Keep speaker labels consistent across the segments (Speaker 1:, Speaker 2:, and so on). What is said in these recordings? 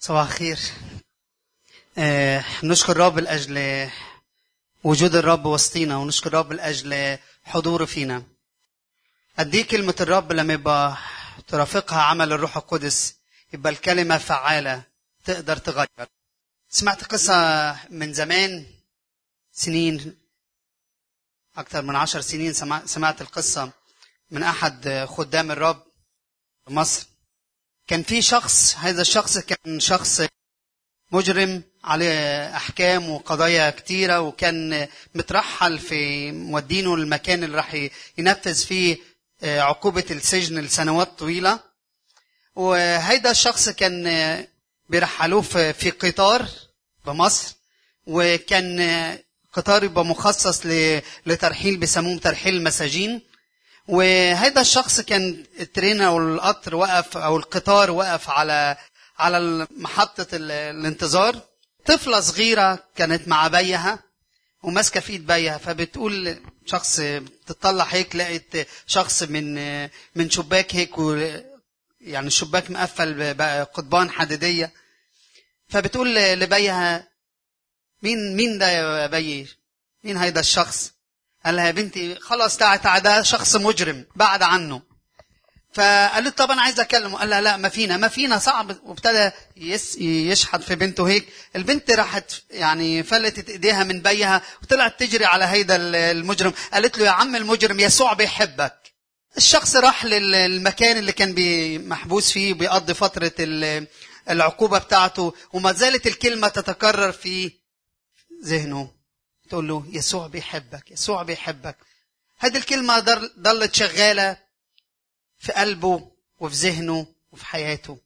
Speaker 1: صباح الخير. آه نشكر الرب لأجل وجود الرب وسطينا ونشكر الرب لأجل حضوره فينا. قد إيه كلمة الرب لما يبقى ترافقها عمل الروح القدس يبقى الكلمة فعالة تقدر تغير. سمعت قصة من زمان سنين أكثر من عشر سنين سمعت القصة من أحد خدام الرب في مصر. كان في شخص هذا الشخص كان شخص مجرم عليه أحكام وقضايا كتيرة وكان مترحل في مودينه المكان اللي راح ينفذ فيه عقوبة السجن لسنوات طويلة. وهيدا الشخص كان بيرحلوه في قطار بمصر وكان قطار يبقى مخصص لترحيل بيسموه ترحيل المساجين. وهذا الشخص كان الترين أو القطر وقف أو القطار وقف على على محطة الانتظار. طفلة صغيرة كانت مع بيها وماسكة في إيد بيها فبتقول شخص بتطلع هيك لقيت شخص من من شباك هيك و يعني الشباك مقفل بقضبان حديدية. فبتقول لبيها مين مين ده يا بي مين هيدا الشخص؟ قال لها يا بنتي خلاص تعالى تعالى ده شخص مجرم بعد عنه. فقالت طب أنا عايز أكلمه. قال لها لا ما فينا ما فينا صعب. وابتدى يشحت في بنته هيك. البنت راحت يعني فلتت إيديها من بيها وطلعت تجري على هيدا المجرم. قالت له يا عم المجرم يسوع بيحبك الشخص راح للمكان اللي كان محبوس فيه بيقضي فترة العقوبة بتاعته وما زالت الكلمة تتكرر في ذهنه. تقول له يسوع بيحبك يسوع بيحبك. هذه الكلمة ضلت شغالة في قلبه وفي ذهنه وفي حياته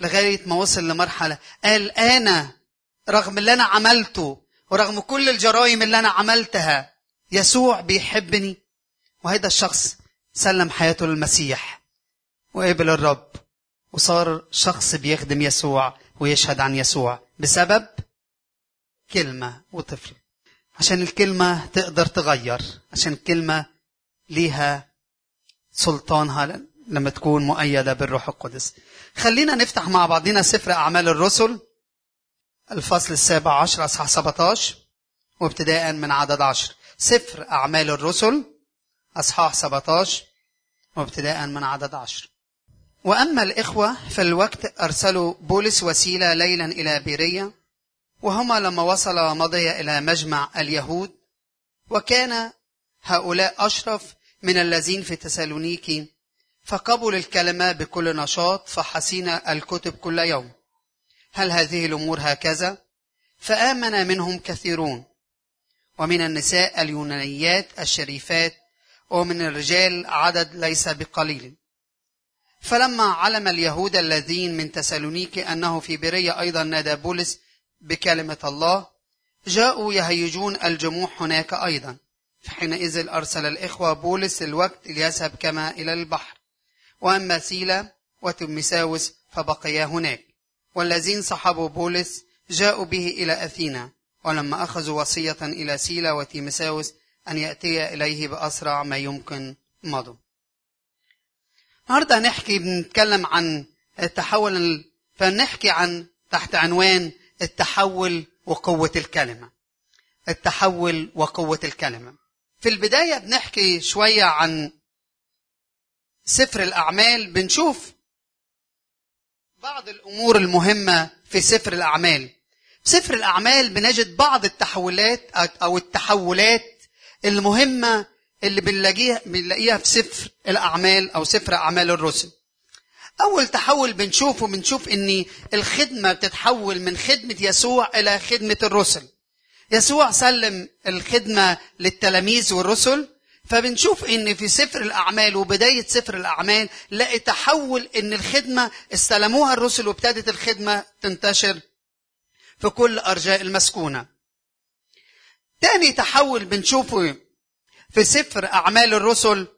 Speaker 1: لغاية ما وصل لمرحلة قال أنا رغم اللي أنا عملته ورغم كل الجرائم اللي أنا عملتها يسوع بيحبني. وهذا الشخص سلم حياته للمسيح وقبل الرب وصار شخص بيخدم يسوع ويشهد عن يسوع بسبب كلمة وطفل. عشان الكلمة تقدر تغير عشان الكلمة ليها سلطانها لما تكون مؤيدة بالروح القدس. خلينا نفتح مع بعضنا سفر أعمال الرسل الفصل السابع عشر أصحاح 17 وابتداء من عدد عشر. سفر أعمال الرسل أصحاح 17 وابتداء من عدد عشر. وأما الإخوة في الوقت أرسلوا بولس وسيلة ليلا إلى بيرية وهما لما وصلا مضيا إلى مجمع اليهود وكان هؤلاء أشرف من الذين في تسالونيكي فقبلوا الكلمة بكل نشاط فحسينا الكتب كل يوم هل هذه الأمور هكذا؟ فآمن منهم كثيرون ومن النساء اليونانيات الشريفات ومن الرجال عدد ليس بقليل فلما علم اليهود الذين من تسالونيكي أنه في برية أيضا نادى بولس بكلمة الله. جاءوا يهيجون الجموع هناك أيضا. فحينئذ أرسل الإخوة بولس الوقت ليذهب كما إلى البحر. وأما سيلا وتمساوس فبقيا هناك. والذين صحبوا بولس جاءوا به إلى أثينا. ولما أخذوا وصية إلى سيلا وتيمساوس أن يأتي إليه بأسرع ما يمكن مضوا. النهارده نحكي بنتكلم عن التحول فنحكي عن تحت عنوان التحول وقوة الكلمة. التحول وقوة الكلمة. في البداية بنحكي شوية عن سفر الأعمال. بنشوف بعض الأمور المهمة في سفر الأعمال. في سفر الأعمال بنجد بعض التحولات أو التحولات المهمة اللي بنلاقيها بنلاقيها في سفر الأعمال أو سفر أعمال الرسل. أول تحول بنشوفه بنشوف إن الخدمة بتتحول من خدمة يسوع إلى خدمة الرسل يسوع سلم الخدمة للتلاميذ والرسل فبنشوف إن في سفر الأعمال وبداية سفر الأعمال لقي تحول إن الخدمة استلموها الرسل وابتدت الخدمة تنتشر في كل أرجاء المسكونة. تاني تحول بنشوفه في سفر أعمال الرسل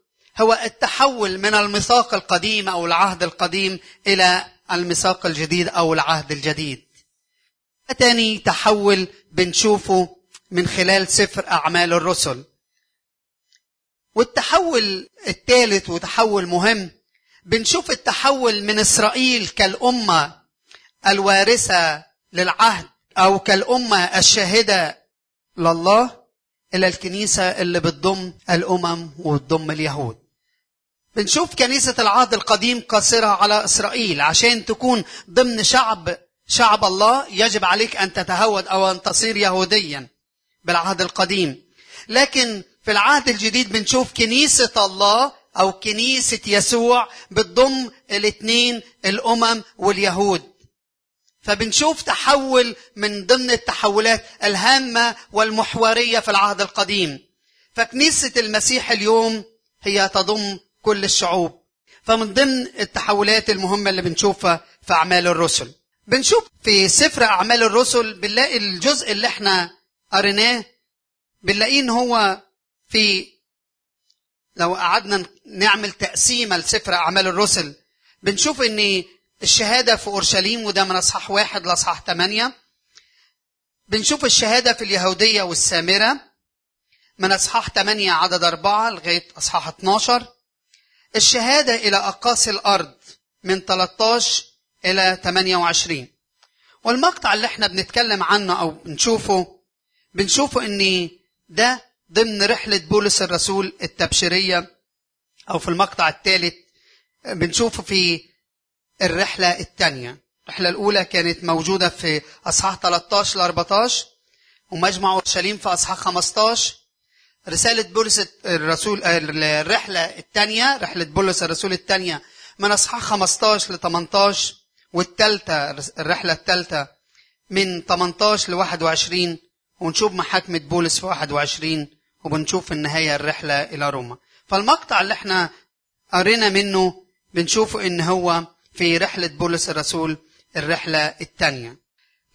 Speaker 1: هو التحول من الميثاق القديم أو العهد القديم إلى الميثاق الجديد أو العهد الجديد. تاني تحول بنشوفه من خلال سفر أعمال الرسل والتحول الثالث وتحول مهم بنشوف التحول من إسرائيل كالأمة الوارثة للعهد أو كالأمة الشاهدة لله إلى الكنيسة اللي بتضم الأمم وتضم اليهود بنشوف كنيسة العهد القديم قاصرة على إسرائيل عشان تكون ضمن شعب شعب الله يجب عليك أن تتهود أو أن تصير يهوديا بالعهد القديم. لكن في العهد الجديد بنشوف كنيسة الله أو كنيسة يسوع بتضم الاثنين الأمم واليهود. فبنشوف تحول من ضمن التحولات الهامة والمحورية في العهد القديم. فكنيسة المسيح اليوم هي تضم كل الشعوب. فمن ضمن التحولات المهمة اللي بنشوفها في أعمال الرسل. بنشوف في سفر أعمال الرسل بنلاقي الجزء اللي إحنا قريناه. بنلاقيه إن هو في لو قعدنا نعمل تقسيمة لسفر أعمال الرسل بنشوف إن الشهادة في أورشليم وده من أصحاح واحد لأصحاح ثمانية بنشوف الشهادة في اليهودية والسامرة من أصحاح 8 عدد أربعة لغاية أصحاح 12 الشهادة إلى أقاصي الأرض من 13 إلى 28 والمقطع اللي إحنا بنتكلم عنه أو بنشوفه بنشوفه إن ده ضمن رحلة بولس الرسول التبشيرية. أو في المقطع الثالث بنشوفه في الرحلة الثانية. الرحلة الأولى كانت موجودة في أصحاح 13 ل 14 ومجمع أورشليم في أصحاح 15 رسالة بولس الرسول الرحلة الثانية رحلة بولس الرسول الثانية من أصحاح 15 ل 18 والثالثة الرحلة الثالثة من 18 ل 21 ونشوف محاكمة بولس في 21 وبنشوف في النهاية الرحلة إلى روما. فالمقطع اللي إحنا قرينا منه بنشوفه إن هو في رحلة بولس الرسول الرحلة الثانية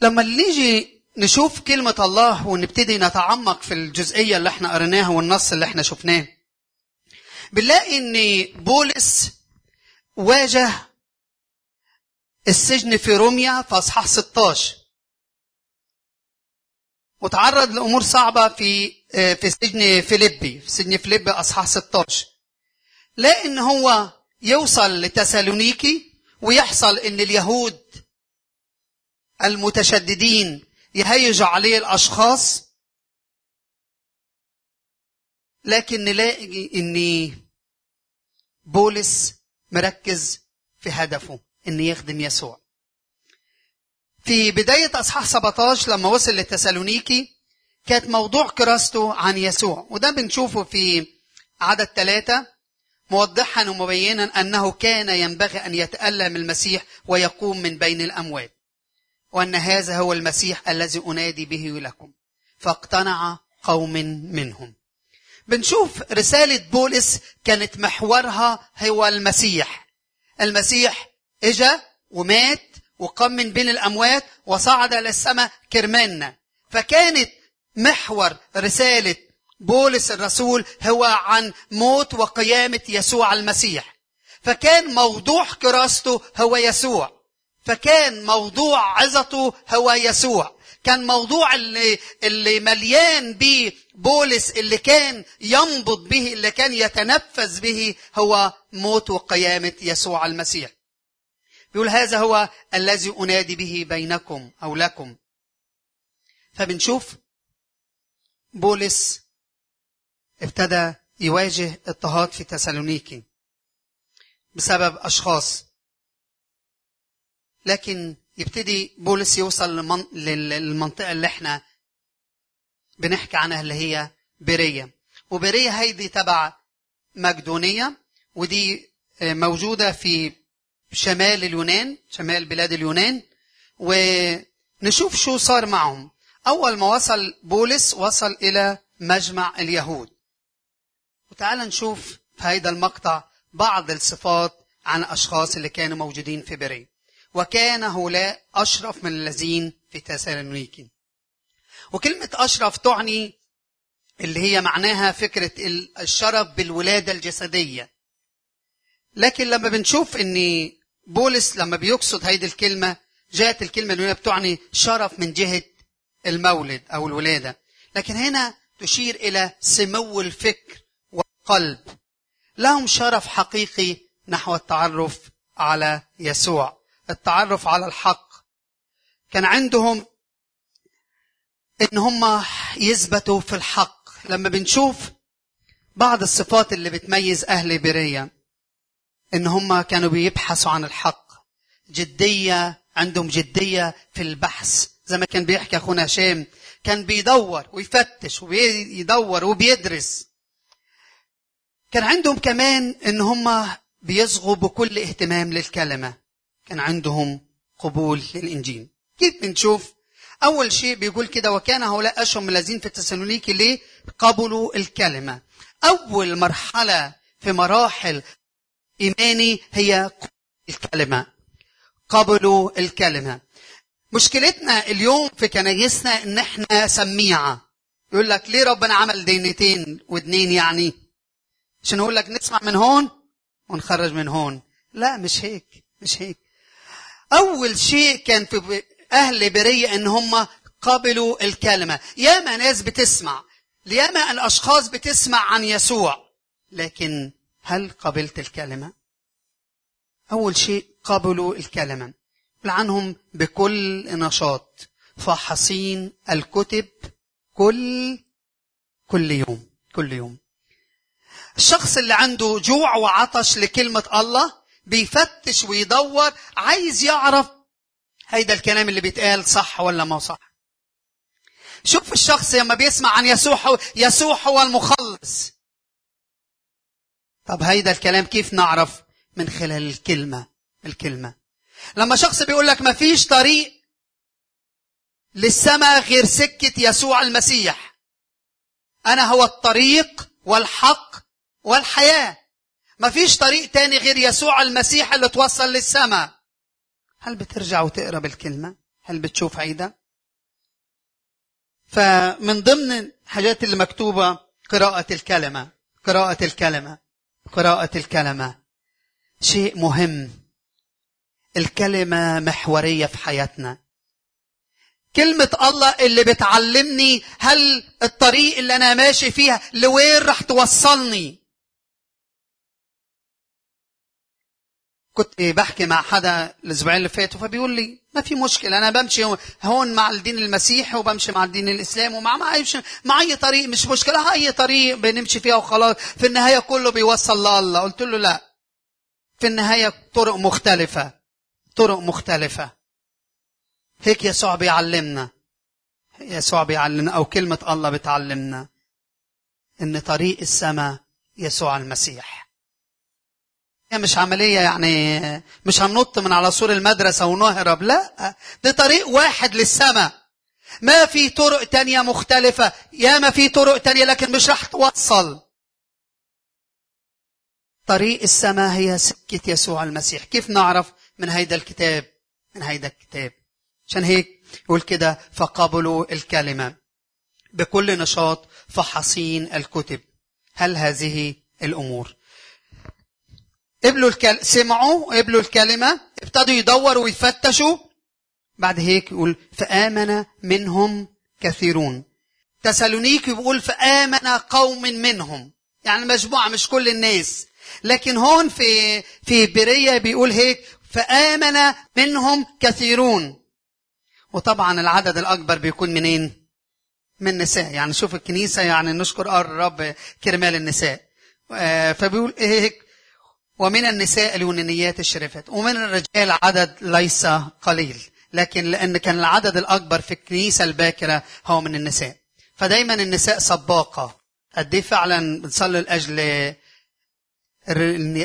Speaker 1: لما نيجي نشوف كلمة الله ونبتدي نتعمق في الجزئية اللي إحنا قريناها والنص اللي إحنا شفناه. بنلاقي إن بولس واجه السجن في روميا في أصحاح 16 وتعرض لأمور صعبة في في سجن فيليبي في سجن فيليبي أصحاح 16 لا إن هو يوصل لتسالونيكي ويحصل إن اليهود المتشددين يهيجوا عليه الأشخاص. لكن نلاقي إن بولس مركز في هدفه إن يخدم يسوع. في بداية أصحاح 17 لما وصل لتسالونيكي كانت موضوع كراسته عن يسوع وده بنشوفه في عدد ثلاثة موضحا ومبينا أنه كان ينبغي أن يتألم المسيح ويقوم من بين الأموات. وأن هذا هو المسيح الذي أنادي به لكم. فاقتنع قوم منهم. بنشوف رسالة بولس كانت محورها هو المسيح. المسيح إجا ومات وقام من بين الأموات وصعد إلى السماء كرمانا. فكانت محور رسالة بولس الرسول هو عن موت وقيامة يسوع المسيح. فكان موضوع كراسته هو يسوع. فكان موضوع عظته هو يسوع. كان موضوع اللي, اللي مليان به بولس اللي كان ينبض به اللي كان يتنفس به هو موت وقيامة يسوع المسيح. بيقول هذا هو الذي أنادي به بينكم أو لكم. فبنشوف بولس ابتدى يواجه اضطهاد في تسالونيكي بسبب أشخاص لكن يبتدي بولس يوصل للمنطقة اللي إحنا بنحكي عنها اللي هي بيرية. وبيرية هيدي تبع مقدونية ودي موجودة في شمال اليونان شمال بلاد اليونان. ونشوف شو صار معهم. أول ما وصل بولس وصل إلى مجمع اليهود. وتعال نشوف في هذا المقطع بعض الصفات عن أشخاص اللي كانوا موجودين في بريه وكان هؤلاء أشرف من الذين في تسالونيكي وكلمة أشرف تعني اللي هي معناها فكرة الشرف بالولادة الجسدية. لكن لما بنشوف إن بولس لما بيقصد هيدي الكلمة جاءت الكلمة اللي بتعني شرف من جهة المولد أو الولادة. لكن هنا تشير إلى سمو الفكر والقلب. لهم شرف حقيقي نحو التعرف على يسوع. التعرف على الحق. كان عندهم إن هم يثبتوا في الحق. لما بنشوف بعض الصفات اللي بتميز أهل بريه إن هم كانوا بيبحثوا عن الحق. جدية عندهم جدية في البحث. زي ما كان بيحكي أخونا هشام كان بيدور ويفتش ويدور وبيدرس. كان عندهم كمان إن هم بيصغوا بكل اهتمام للكلمة. كان عندهم قبول للإنجيل. كيف بنشوف؟ أول شيء بيقول كده وكان هؤلاء أشهم الذين في تسالونيكي ليه؟ قبلوا الكلمة. أول مرحلة في مراحل إيماني هي الكلمة. قبلوا الكلمة. مشكلتنا اليوم في كنايسنا إن إحنا سميعة. يقول لك ليه ربنا عمل دينتين ودنين يعني؟ عشان يقول لك نسمع من هون ونخرج من هون. لا مش هيك مش هيك. أول شيء كان في أهل برية إن هم قبلوا الكلمة. ياما ناس بتسمع ياما الأشخاص بتسمع عن يسوع. لكن هل قبلت الكلمة؟ أول شيء قبلوا الكلمة. لعنهم بكل نشاط فحصين الكتب كل كل يوم كل يوم. الشخص اللي عنده جوع وعطش لكلمة الله بيفتش ويدور عايز يعرف هيدا الكلام اللي بيتقال صح ولا ما صح. شوف الشخص لما بيسمع عن يسوع يسوع هو المخلص طب هيدا الكلام كيف نعرف من خلال الكلمة؟ الكلمة. لما شخص بيقول لك ما فيش طريق للسماء غير سكة يسوع المسيح. أنا هو الطريق والحق والحياة. ما فيش طريق تاني غير يسوع المسيح اللي توصل للسماء. هل بترجع وتقرأ بالكلمة؟ هل بتشوف عيدا فمن ضمن الحاجات اللي مكتوبة قراءة الكلمة قراءة الكلمة قراءة الكلمة شيء مهم. الكلمة محورية في حياتنا. كلمة الله اللي بتعلمني هل الطريق اللي أنا ماشي فيها لوين رح توصلني؟ كنت بحكي مع حدا الأسبوعين اللي فاتوا فبيقول لي ما في مشكلة أنا بمشي هون مع الدين المسيحي وبمشي مع الدين الإسلامي ومع مع أي مع أي طريق مش مشكلة أي طريق بنمشي فيها وخلاص. في النهاية كله بيوصل لله قلت له لا. في النهاية طرق مختلفة. طرق مختلفة. هيك يسوع بيعلمنا. يسوع بيعلمنا أو كلمة الله بتعلمنا إن طريق السماء يسوع المسيح. هي مش عملية يعني مش هننط من على سور المدرسة ونهرب لا. ده طريق واحد للسماء. ما في طرق تانية مختلفة. يا ما في طرق تانية لكن مش رح توصل. طريق السماء هي سكة يسوع المسيح. كيف نعرف؟ من هيدا الكتاب. من هيدا الكتاب. عشان هيك يقول كده فقبلوا الكلمة. بكل نشاط فحصين الكتب. هل هذه الأمور؟ قبلوا الكل... سمعوا قبلوا الكلمة ابتدوا يدوروا ويفتشوا. بعد هيك يقول فآمن منهم كثيرون. تسالونيك بيقول فآمن قوم منهم. يعني مجموعة مش كل الناس. لكن هون في في برية بيقول هيك فآمن منهم كثيرون. وطبعا العدد الأكبر بيكون منين؟ من النساء. يعني شوف الكنيسة يعني نشكر الرب كرمال النساء. فبيقول هيك ومن النساء اليونانيات الشريفات ومن الرجال عدد ليس قليل لكن لأن كان العدد الأكبر في الكنيسة الباكرة هو من النساء. فدايما النساء سباقة. قد إيه فعلا بنصلي لأجل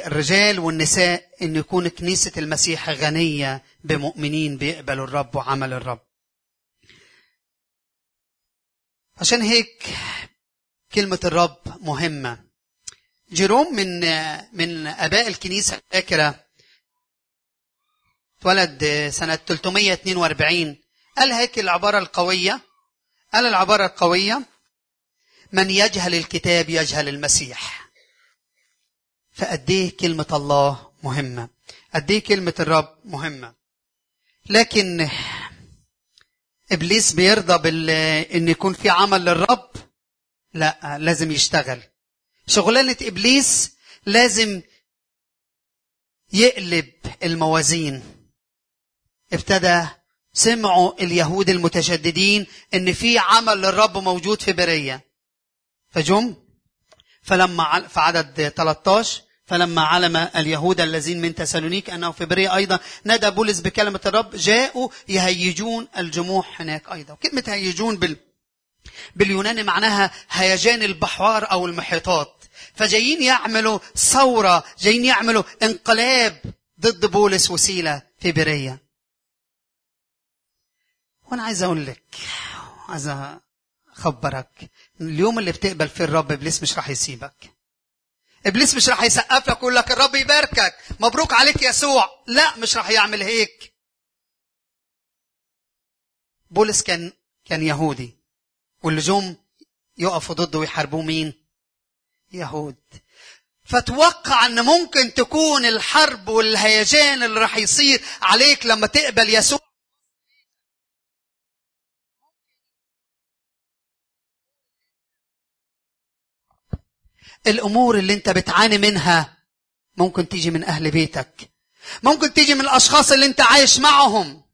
Speaker 1: الرجال والنساء أن يكون كنيسة المسيح غنية بمؤمنين بيقبلوا الرب وعمل الرب. عشان هيك كلمة الرب مهمة. جيروم من من آباء الكنيسة الباكره اتولد سنة 342 قال هيك العبارة القوية. قال العبارة القوية. من يجهل الكتاب يجهل المسيح. فقد إيه كلمة الله مهمة. قد إيه كلمة الرب مهمة. لكن إبليس بيرضى بال إن يكون في عمل للرب لا لازم يشتغل. شغلانة إبليس لازم يقلب الموازين. ابتدى سمعوا اليهود المتشددين إن في عمل للرب موجود في برية. فجم. فلما في عدد 13 فلما علم اليهود الذين من تسالونيك أنه في برية أيضا نادى بولس بكلمة الرب جاءوا يهيجون الجموع هناك أيضا. كلمه هيجون بال باليوناني معناها هيجان البحار أو المحيطات. فجايين يعملوا ثورة جايين يعملوا انقلاب ضد بولس وسيلة في بريه وأنا عايز أقول لك عايز أخبرك اليوم اللي بتقبل فيه الرب إبليس مش راح يسيبك. إبليس مش راح يسقف لك ويقول لك الرب يباركك مبروك عليك يسوع. لا مش راح يعمل هيك. بولس كان كان يهودي. واللي جم يقفوا ضده ويحاربوه مين؟ يهود. فتوقع إن ممكن تكون الحرب والهيجان اللي راح يصير عليك لما تقبل يسوع. الأمور اللي انت بتعاني منها ممكن تيجي من أهل بيتك. ممكن تيجي من الأشخاص اللي انت عايش معهم.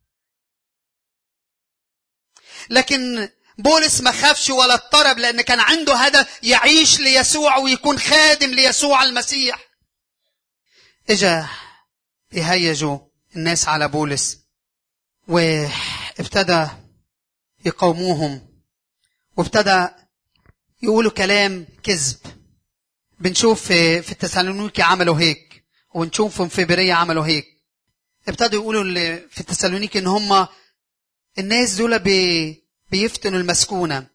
Speaker 1: لكن بولس ما خافش ولا اضطرب لأن كان عنده هدف يعيش ليسوع ويكون خادم ليسوع المسيح. إجا يهيجوا الناس على بولس وابتدى يقاوموهم وابتدى يقولوا كلام كذب. بنشوف في التسالونيكي عملوا هيك ونشوفهم في برية عملوا هيك. ابتدوا يقولوا في التسالونيكي إن هم الناس دول بيفتنوا المسكونة.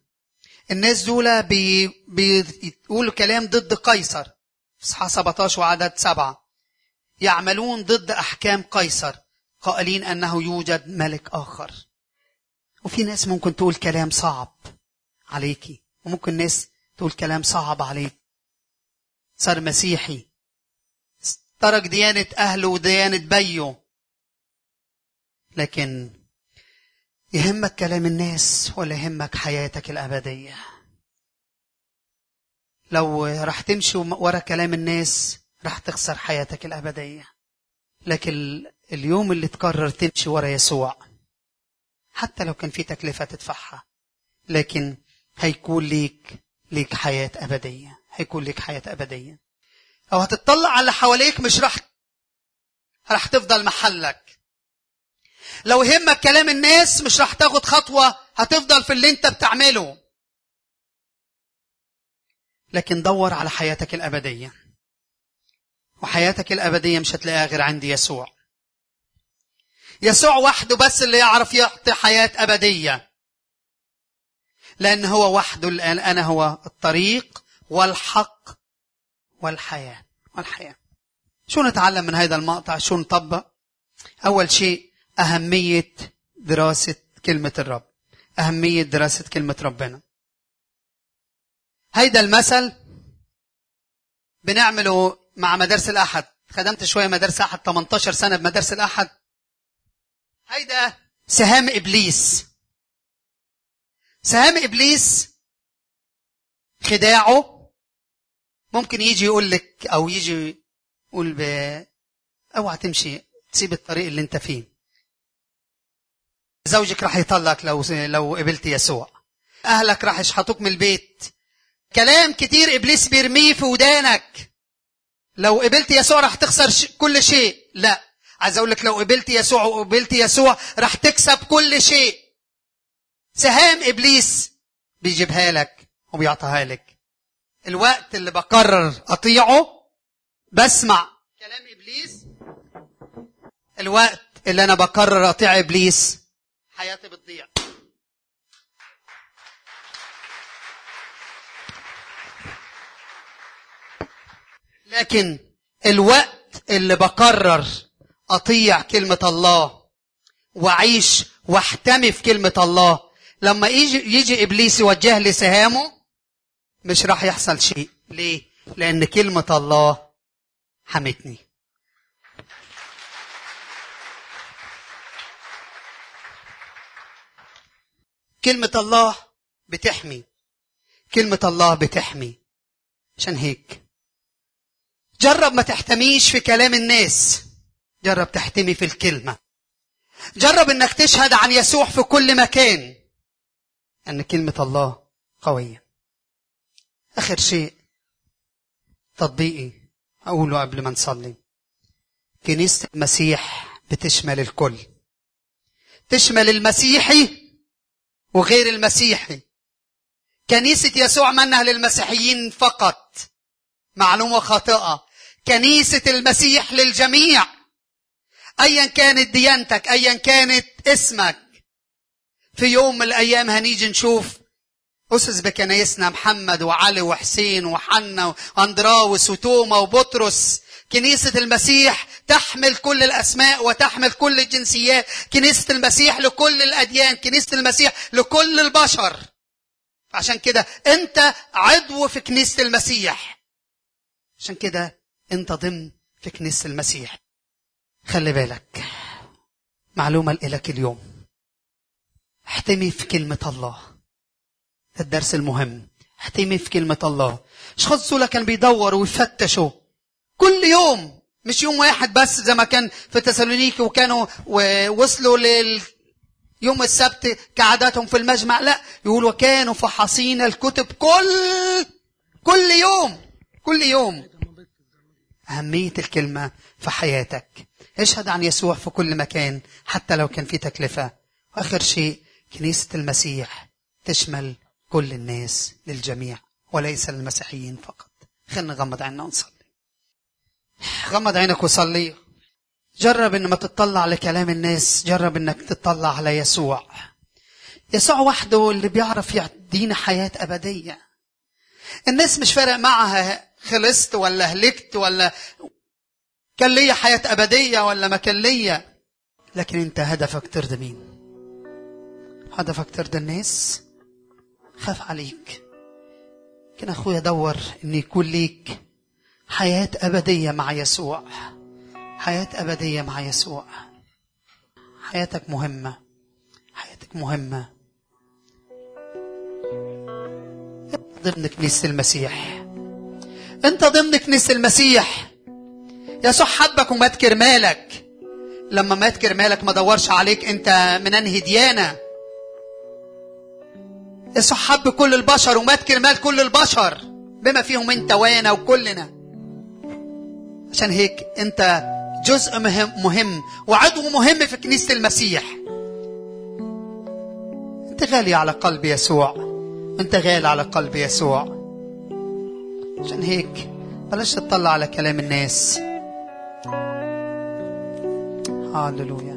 Speaker 1: الناس دول بي بيقولوا كلام ضد قيصر. إصحاح 17 وعدد سبعة. يعملون ضد أحكام قيصر. قائلين أنه يوجد ملك آخر. وفي ناس ممكن تقول كلام صعب عليكي. وممكن ناس تقول كلام صعب عليك. صار مسيحي. ترك ديانة أهله وديانة بيه لكن يهمك كلام الناس ولا يهمك حياتك الأبدية؟ لو راح تمشي ورا كلام الناس راح تخسر حياتك الأبدية. لكن اليوم اللي تقرر تمشي ورا يسوع حتى لو كان في تكلفة تدفعها لكن هيكون ليك ليك حياة أبدية هيكون لك حياة أبدية. أو هتطلع على حواليك مش راح راح تفضل محلك. لو يهمك كلام الناس مش راح تاخد خطوة هتفضل في اللي انت بتعمله. لكن دور على حياتك الأبدية. وحياتك الأبدية مش هتلاقيها غير عند يسوع. يسوع وحده بس اللي يعرف يعطي حياة أبدية. لأن هو وحده الآن أنا هو الطريق والحق والحياة. والحياة. شو نتعلم من هذا المقطع؟ شو نطبق؟ أول شيء أهمية دراسة كلمة الرب. أهمية دراسة كلمة ربنا. هيدا المثل بنعمله مع مدارس الأحد. خدمت شوية مدارس أحد 18 سنة بمدارس الأحد. هيدا سهام إبليس. سهام إبليس خداعه. ممكن يجي يقول لك أو يجي يقول. أوعى تمشي تسيب الطريق اللي أنت فيه. زوجك راح يطلق لو لو قبلت يسوع. أهلك راح يشحطوك من البيت. كلام كتير إبليس بيرميه في ودانك. لو قبلت يسوع راح تخسر. كل شيء. لا. عايز أقول لك لو قبلت يسوع وقبلت يسوع راح تكسب كل شيء. سهام إبليس بيجيبها لك وبيعطيها لك. الوقت اللي بقرر أطيعه بسمع كلام إبليس. الوقت اللي أنا بقرر أطيع إبليس حياتي بتضيع. لكن الوقت اللي بقرر أطيع كلمة الله وأعيش وأحتمي في كلمة الله لما يجي يجي إبليس يوجه لي سهامه مش راح يحصل شيء. ليه؟ لأن كلمة الله حمتني. كلمة الله بتحمي. كلمة الله بتحمي. عشان هيك. جرب ما تحتميش في كلام الناس. جرب تحتمي في الكلمة. جرب إنك تشهد عن يسوع في كل مكان. ان كلمة الله قوية. آخر شيء تطبيقي أقوله قبل ما نصلي. كنيسة المسيح بتشمل الكل. تشمل المسيحي وغير المسيحي كنيسة يسوع منها للمسيحيين فقط. معلومة خاطئة. كنيسة المسيح للجميع. ايا كانت ديانتك ايا كانت اسمك. في يوم من الأيام هنيجي نشوف أسس بكنايسنا محمد وعلي وحسين وحنا وأندراوس وتوما وبطرس. كنيسة المسيح تحمل كل الأسماء وتحمل كل الجنسيات. كنيسة المسيح لكل الأديان. كنيسة المسيح لكل البشر. عشان كده أنت عضو في كنيسة المسيح. عشان كده أنت ضمن في كنيسة المسيح. خلي بالك. معلومة لك اليوم. احتمي في كلمة الله. الدرس المهم. احتمي في كلمة الله. أشخاص دول كان بيدوروا ويفتشوا. كل يوم مش يوم واحد بس زي ما كان في تسالونيكي وكانوا وصلوا لل يوم السبت كعاداتهم في المجمع لا يقولوا كانوا فحصين الكتب كل كل يوم كل يوم. أهمية الكلمة في حياتك. اشهد عن يسوع في كل مكان حتى لو كان في تكلفة. وآخر شيء كنيسة المسيح تشمل كل الناس للجميع وليس للمسيحيين فقط. خلينا نغمض عيننا ونصلي. غمض عينك وصلي. جرب إن ما تطلع لكلام الناس جرب إنك تطلع على يسوع. يسوع وحده اللي بيعرف يدينا حياة أبدية. الناس مش فارق معها خلصت ولا هلكت ولا كان ليا حياة أبدية ولا ما كان ليا. لكن أنت هدفك ترضي مين؟ هدفك ترضي الناس؟ خاف عليك. كان أخويا دور إن يكون ليك. حياة أبدية مع يسوع. حياة أبدية مع يسوع. حياتك مهمة. حياتك مهمة. ضمن كنيسة المسيح. أنت ضمن كنيسة المسيح. يسوع حبك ومات كرمالك. لما مات كرمالك ما دورش عليك أنت من أنهي ديانة. يسوع حب كل البشر ومات كرمال كل البشر. بما فيهم أنت وأنا وكلنا. عشان هيك انت جزء مهم, مهم وعضو مهم في كنيسة المسيح. انت غالي على قلب يسوع. انت غالي على قلب يسوع. عشان هيك بلاش تطلع على كلام الناس. هاللويا.